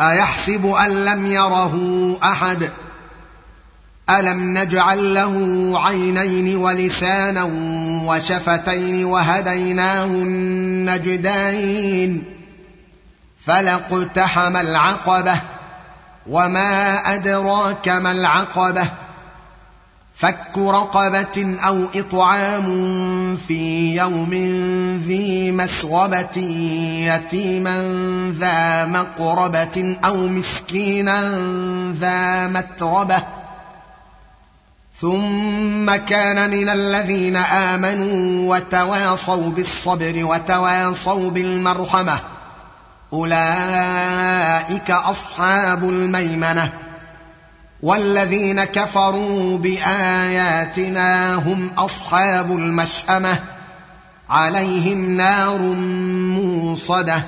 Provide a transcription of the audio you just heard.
أيحسب أن لم يره أحد؟ ألم نجعل له عينين ولسانا وشفتين وهديناه النجدين فلاقتحم العقبة وما أدراك ما العقبة؟ فك رقبة أو إطعام في يوم ذي مسغبة يتيما ذا مقربة أو مسكينا ذا متربة. ثم كان من الذين آمنوا وتواصوا بالصبر وتواصوا بالمرحمة. أولئك أصحاب الميمنة. والذين كفروا بآياتنا هم أصحاب المشأمة عليهم نار موصده